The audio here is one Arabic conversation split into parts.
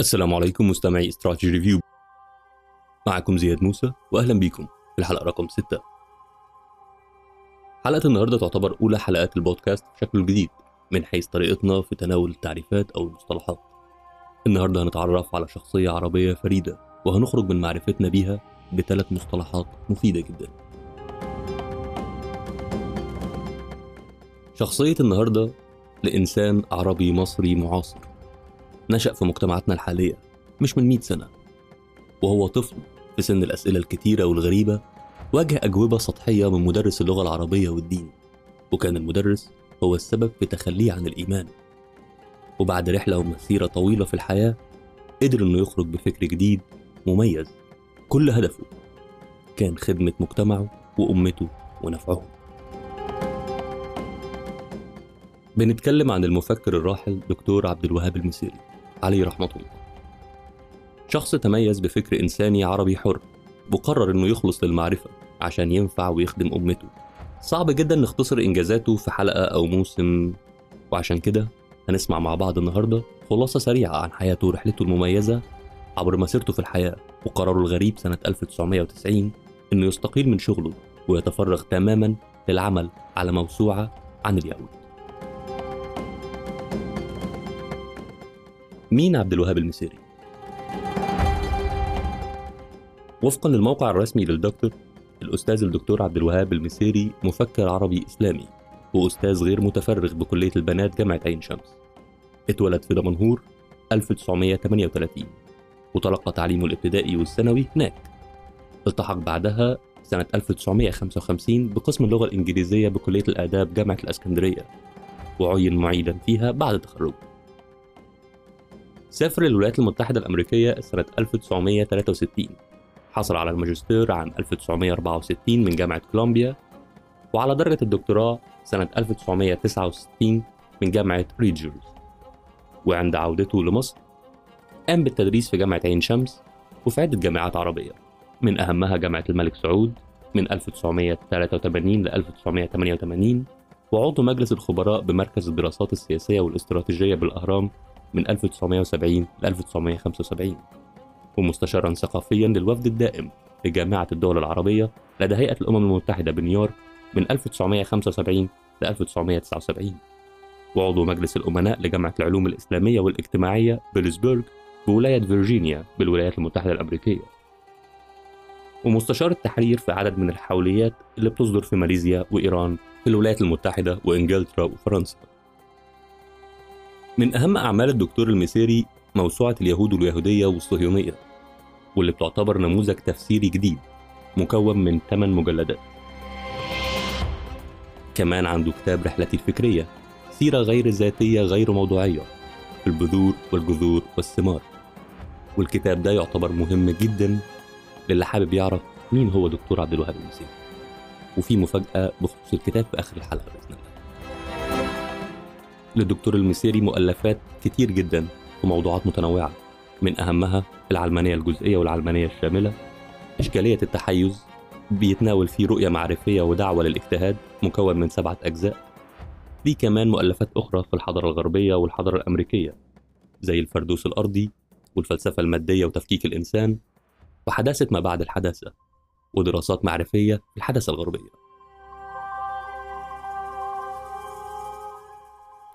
السلام عليكم مستمعي استراتيجي ريفيو معكم زياد موسى واهلا بيكم في الحلقة رقم 6 حلقة النهارده تعتبر أولى حلقات البودكاست بشكله الجديد من حيث طريقتنا في تناول التعريفات أو المصطلحات. النهارده هنتعرف على شخصية عربية فريدة وهنخرج من معرفتنا بيها بثلاث مصطلحات مفيدة جدا. شخصية النهارده لإنسان عربي مصري معاصر. نشأ في مجتمعاتنا الحالية مش من 100 سنة وهو طفل في سن الأسئلة الكتيرة والغريبة واجه أجوبة سطحية من مدرس اللغة العربية والدين وكان المدرس هو السبب في تخليه عن الإيمان. وبعد رحلة ومسيرة طويلة في الحياة قدر إنه يخرج بفكر جديد مميز. كل هدفه كان خدمة مجتمعه وأمته ونفعهم. بنتكلم عن المفكر الراحل دكتور عبد الوهاب المسيري. عليه رحمة الله. شخص تميز بفكر إنساني عربي حر وقرر إنه يخلص للمعرفة عشان ينفع ويخدم أمته. صعب جدا نختصر إنجازاته في حلقة أو موسم. وعشان كده هنسمع مع بعض النهاردة خلاصة سريعة عن حياته ورحلته المميزة عبر مسيرته في الحياة وقراره الغريب سنة 1990 إنه يستقيل من شغله ويتفرغ تماما للعمل على موسوعة عن اليهود. مين عبد الوهاب المسيري؟ وفقا للموقع الرسمي للدكتور الأستاذ الدكتور عبد الوهاب المسيري مفكر عربي إسلامي وأستاذ غير متفرغ بكلية البنات جامعة عين شمس. اتولد في دمنهور 1938 وتلقى تعليمه الابتدائي والثانوي هناك. التحق بعدها سنة 1955 بقسم اللغة الإنجليزية بكلية الآداب جامعة الإسكندرية وعين معيدا فيها بعد تخرجه. سافر للولايات المتحدة الأمريكية سنة 1963 حصل على الماجستير عام 1964 من جامعة كولومبيا وعلى درجة الدكتوراه سنة 1969 من جامعة ريدجرز. وعند عودته لمصر قام بالتدريس في جامعة عين شمس وفي عدة جامعات عربية. من أهمها جامعة الملك سعود من 1983 ل 1988 وعضو مجلس الخبراء بمركز الدراسات السياسية والاستراتيجية بالأهرام من 1970 ل 1975 ومستشارا ثقافيا للوفد الدائم لجامعة الدول العربية لدى هيئة الأمم المتحدة بنيويورك من 1975 ل 1979 وعضو مجلس الأمناء لجامعة العلوم الإسلامية والاجتماعية بيلسبورغ بولاية فيرجينيا بالولايات المتحدة الأمريكية. ومستشار التحرير في عدد من الحوليات اللي بتصدر في ماليزيا وإيران في الولايات المتحدة وإنجلترا وفرنسا. من أهم أعمال الدكتور المسيري موسوعة اليهود واليهودية والصهيونية واللي بتعتبر نموذج تفسيري جديد مكون من 8 مجلدات. كمان عنده كتاب رحلتي الفكرية سيرة غير ذاتية غير موضوعية في البذور والجذور والثمار. والكتاب ده يعتبر مهم جدا للي حابب يعرف مين هو دكتور عبد الوهاب المسيري وفي مفاجأة بخصوص الكتاب في آخر الحلقة بإذن الله. للدكتور المسيري مؤلفات كتير جدا في موضوعات متنوعة من أهمها العلمانية الجزئية والعلمانية الشاملة. إشكالية التحيز بيتناول فيه رؤية معرفية ودعوة للاجتهاد مكون من سبعة أجزاء. في كمان مؤلفات أخرى في الحضارة الغربية والحضارة الأمريكية زي الفردوس الأرضي والفلسفة المادية وتفكيك الإنسان وحداثة ما بعد الحداثة ودراسات معرفية في الحداثة الغربية.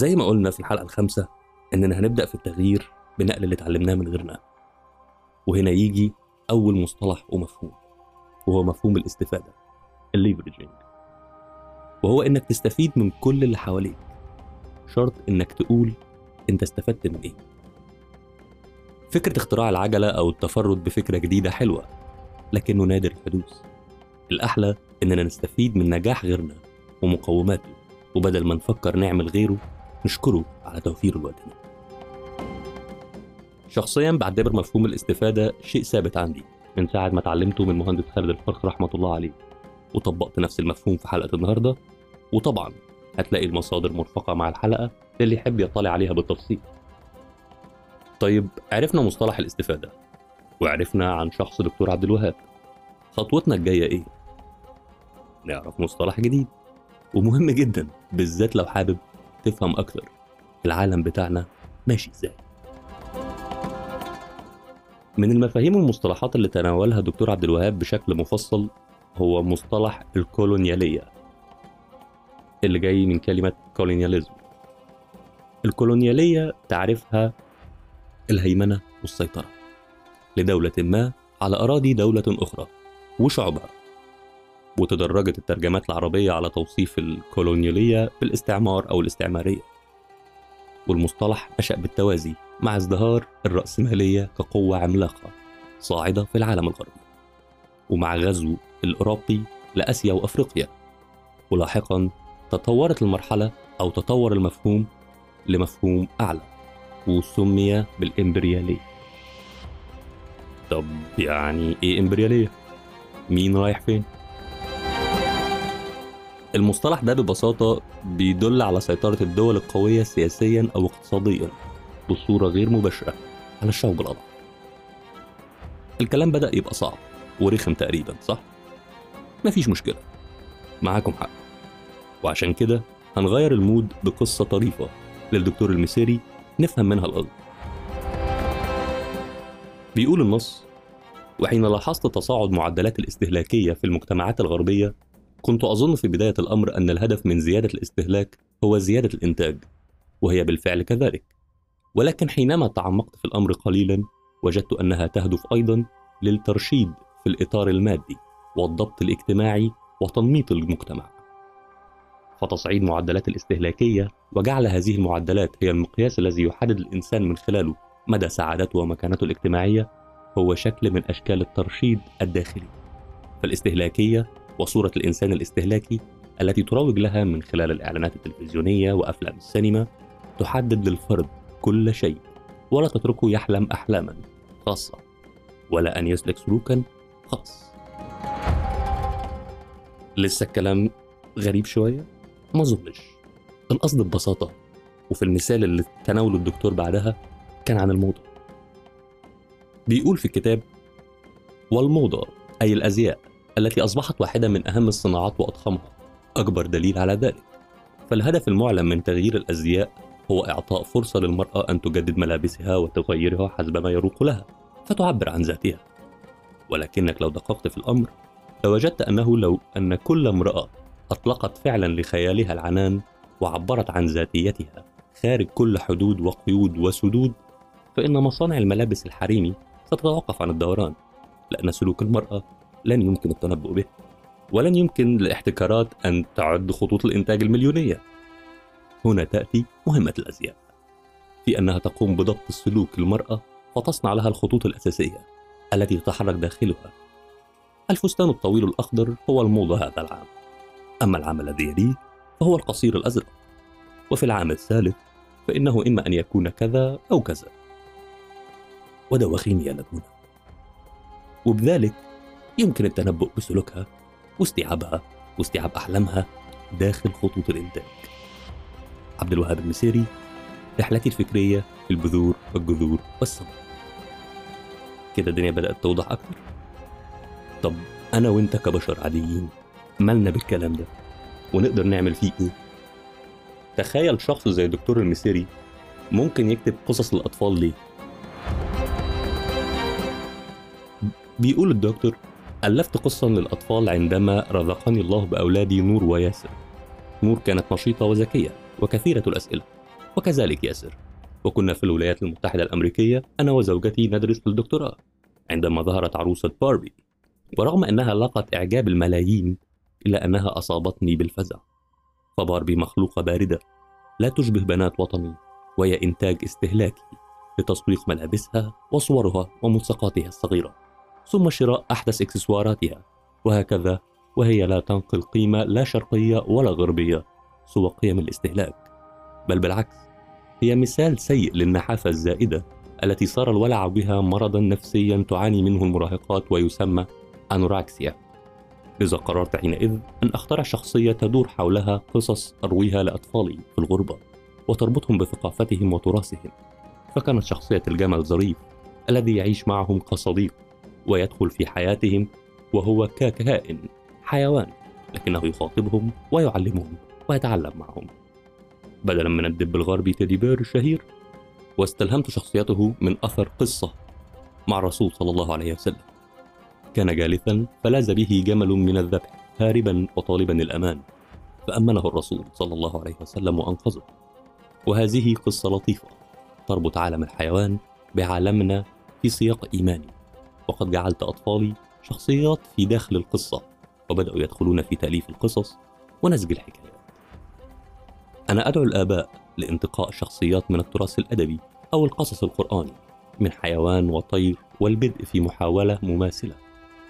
زي ما قلنا في الحلقة الخامسة إننا هنبدأ في التغيير بنقل اللي اتعلمناه من غيرنا. وهنا يجي أول مصطلح ومفهوم وهو مفهوم الاستفادة الليفرجينج. وهو إنك تستفيد من كل اللي حواليك شرط إنك تقول أنت استفدت من إيه. فكرة اختراع العجلة أو التفرد بفكرة جديدة حلوة لكنه نادر الحدوث. الأحلى إننا نستفيد من نجاح غيرنا ومقوماته وبدل ما نفكر نعمل غيره نشكره على توفيره الوطني شخصيا بعتبر مفهوم الاستفادة شيء ثابت عندي من ساعة ما اتعلمته من مهندس خالد الفرخ رحمة الله عليه. وطبقت نفس المفهوم في حلقة النهاردة. وطبعا هتلاقي المصادر مرفقة مع الحلقة للي يحب يطلع عليها بالتفصيل. طيب عرفنا مصطلح الاستفادة. وعرفنا عن شخص دكتور عبد الوهاب. خطوتنا الجاية إيه؟ نعرف مصطلح جديد. ومهم جدا بالذات لو حابب تفهم أكتر العالم بتاعنا ماشي إزاي؟ من المفاهيم والمصطلحات اللي تناولها الدكتور عبد الوهاب بشكل مفصل هو مصطلح الكولونيالية اللي جاي من كلمة كولونياليزم الكولونيالية تعرفها الهيمنة والسيطرة لدولة ما على أراضي دولة أخرى وشعوبها وتدرجت الترجمات العربية على توصيف الكولونيالية بالاستعمار أو الاستعمارية والمصطلح نشأ بالتوازي مع ازدهار الرأسمالية كقوة عملاقة صاعدة في العالم الغربي ومع غزو الأوروبي لآسيا وأفريقيا ولاحقا تطورت المرحلة أو تطور المفهوم لمفهوم أعلى وسمي بالإمبريالية طب يعني إيه إمبريالية؟ مين رايح فين؟ المصطلح ده ببساطة بيدل على سيطرة الدول القوية سياسيا أو اقتصاديا بصورة غير مباشرة على الشعوب الأضعف. الكلام بدأ يبقى صعب ورخم تقريبا صح؟ مفيش مشكلة. معاكم حق. وعشان كده هنغير المود بقصة طريفة للدكتور المسيري نفهم منها القصد بيقول النص وحين لاحظت تصاعد معدلات الاستهلاكية في المجتمعات الغربية كنت أظن في بداية الأمر أن الهدف من زيادة الاستهلاك هو زيادة الإنتاج وهي بالفعل كذلك. ولكن حينما تعمقت في الأمر قليلا وجدت أنها تهدف أيضا للترشيد في الإطار المادي والضبط الاجتماعي وتنميط المجتمع. فتصعيد معدلات الاستهلاكية وجعل هذه المعدلات هي المقياس الذي يحدد الإنسان من خلاله مدى سعادته ومكانته الاجتماعية هو شكل من أشكال الترشيد الداخلي. فالاستهلاكية وصورة الإنسان الاستهلاكي التي تروج لها من خلال الإعلانات التلفزيونية وأفلام السينما تحدد للفرد كل شيء ولا تتركه يحلم أحلاما خاصة ولا أن يسلك سلوكا خاص. لسه الكلام غريب شوية؟ ما أظنش. القصد ببساطة وفي المثال اللي تناوله الدكتور بعدها كان عن الموضة. بيقول في الكتاب والموضة أي الأزياء التي أصبحت واحدة من أهم الصناعات وأضخمها. أكبر دليل على ذلك. فالهدف المعلن من تغيير الأزياء هو إعطاء فرصة للمرأة أن تجدد ملابسها وتغيرها حسب ما يروق لها فتعبر عن ذاتها. ولكنك لو دققت في الأمر لوجدت أنه لو أن كل امرأة أطلقت فعلا لخيالها العنان وعبرت عن ذاتيتها خارج كل حدود وقيود وسدود فإن مصانع الملابس الحريمي ستتوقف عن الدوران لأن سلوك المرأة لن يمكن التنبؤ به ولن يمكن للاحتكارات أن تعد خطوط الإنتاج المليونية. هنا تأتي مهمة الأزياء. في أنها تقوم بضبط السلوك المرأة وتصنع لها الخطوط الأساسية التي تتحرك داخلها. الفستان الطويل الأخضر هو الموضة هذا العام. أما العام الذي يليه فهو القصير الأزرق. وفي العام الثالث فإنه إما أن يكون كذا أو كذا. ودواخين يلدون وبذلك يمكن التنبؤ بسلوكها واستيعابها واستيعاب أحلامها داخل خطوط الإنتاج. عبد الوهاب المسيري رحلتي الفكرية في البذور والجذور والثمر كده الدنيا بدأت توضح أكتر؟ طب أنا وأنت كبشر عاديين مالنا بالكلام ده؟ ونقدر نعمل فيه إيه؟ تخيل شخص زي الدكتور المسيري ممكن يكتب قصص للأطفال ليه؟ بيقول الدكتور ألفت قصة للأطفال عندما رزقني الله بأولادي نور وياسر. نور كانت نشيطة وذكية وكثيرة الأسئلة. وكذلك ياسر. وكنا في الولايات المتحدة الأمريكية أنا وزوجتي ندرس في الدكتوراه عندما ظهرت عروسة باربي. ورغم أنها لاقت إعجاب الملايين إلا أنها أصابتني بالفزع. فباربي مخلوقة باردة. لا تشبه بنات وطني وهي إنتاج استهلاكي لتسويق ملابسها وصورها وملصقاتها الصغيرة. ثم شراء أحدث إكسسواراتها. وهكذا وهي لا تنقل قيمة لا شرقية ولا غربية سوى قيم الاستهلاك. بل بالعكس هي مثال سيء للنحافة الزائدة التي صار الولع بها مرضا نفسيا تعاني منه المراهقات ويسمى أنوراكسيا لذا قررت حينئذ أن أخترع شخصية تدور حولها قصص أرويها لأطفالي في الغربة وتربطهم بثقافتهم وتراثهم. فكانت شخصية الجمل ظريف الذي يعيش معهم كصديق ويدخل في حياتهم وهو ككائن حيوان لكنه يخاطبهم ويعلمهم ويتعلم معهم. بدلا من الدب الغربي تيدي بير الشهير واستلهمت شخصيته من أثر قصة مع الرسول صلى الله عليه وسلم. كان جالسا فلاز به جمل من الذبح هاربا وطالبا الأمان. فأمنه الرسول صلى الله عليه وسلم وأنقذه. وهذه قصة لطيفة تربط عالم الحيوان بعالمنا في سياق إيماني. وقد جعلت أطفالي شخصيات في داخل القصة وبدأوا يدخلون في تأليف القصص ونسج الحكايات. أنا أدعو الآباء لانتقاء شخصيات من التراث الأدبي أو القصص القرآني من حيوان وطير والبدء في محاولة مماثلة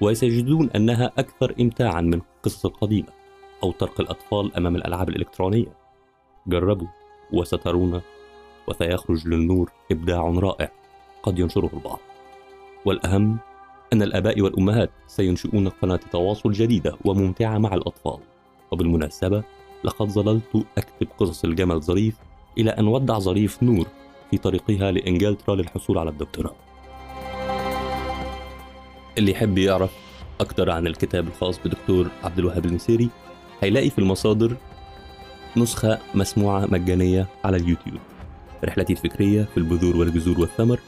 وسيجدون أنها أكثر إمتاعا من القصص القديمة أو ترك الأطفال أمام الألعاب الإلكترونية. جربوا وسترون وسيخرج للنور إبداع رائع قد ينشره البعض. والأهم أن الآباء والأمهات سينشئون قناة تواصل جديدة وممتعة مع الأطفال. وبالمناسبة لقد ظللت أكتب قصص الجمل ظريف إلى أن ودع ظريف نور في طريقها لإنجلترا للحصول على الدكتوراه. اللي يحب يعرف أكتر عن الكتاب الخاص بدكتور عبد الوهاب المسيري هيلاقي في المصادر نسخة مسموعة مجانية على اليوتيوب. رحلتي الفكرية في البذور والجذور والثمر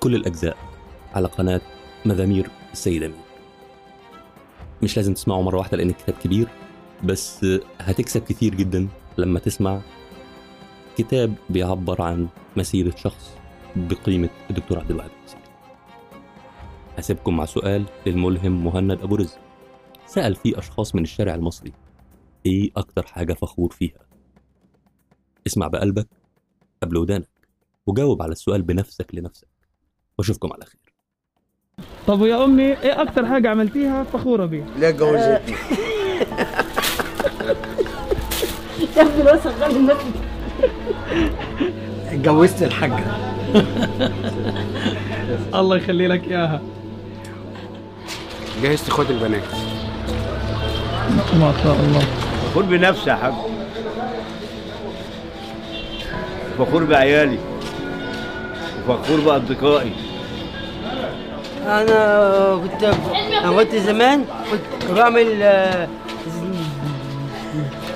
كل الأجزاء على قناة مزامير السيد أمين مش لازم تسمعه مرة واحدة لأن الكتاب كبير بس هتكسب كتير جدا لما تسمع كتاب بيعبر عن مسيرة شخص بقيمة الدكتور عبد الوهاب. هسيبكم مع سؤال للملهم مهند أبو رزق. سأل فيه أشخاص من الشارع المصري إيه أكتر حاجة فخور فيها؟ اسمع بقلبك قبل ودانك وجاوب على السؤال بنفسك لنفسك. وأشوفكم على خير. طب ويا أمي إيه أكتر حاجة عملتيها فخورة بيها؟ لا جوزتني. يا ابني لو شغال الناس اتجوزت الحاجة. الله يخلي لك اياها جهزت اخوات البنات. ما شاء الله. فخور بنفسي يا حاج. فخور بعيالي. وفخور بأصدقائي. أنا كنت أنا كنت زمان كنت بعمل آه،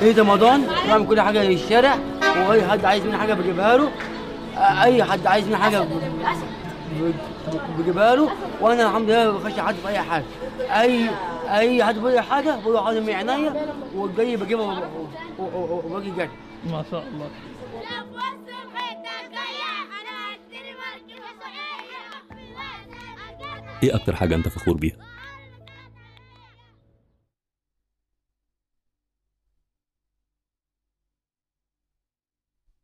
عيد رمضان بعمل كل حاجة للشارع وأي حد عايز مني حاجة بجيبها له آه، أي حد عايز مني حاجة ب- ب- بجيبها له وأنا الحمد لله ما بخش حد في أي حاجة. أي أي حد بيقول لي حاجة بقول له حاضر من عينيا والجاي بجيبها و- و- و- وباجي جري ما شاء الله. إيه أكتر حاجة أنت فخور بيها؟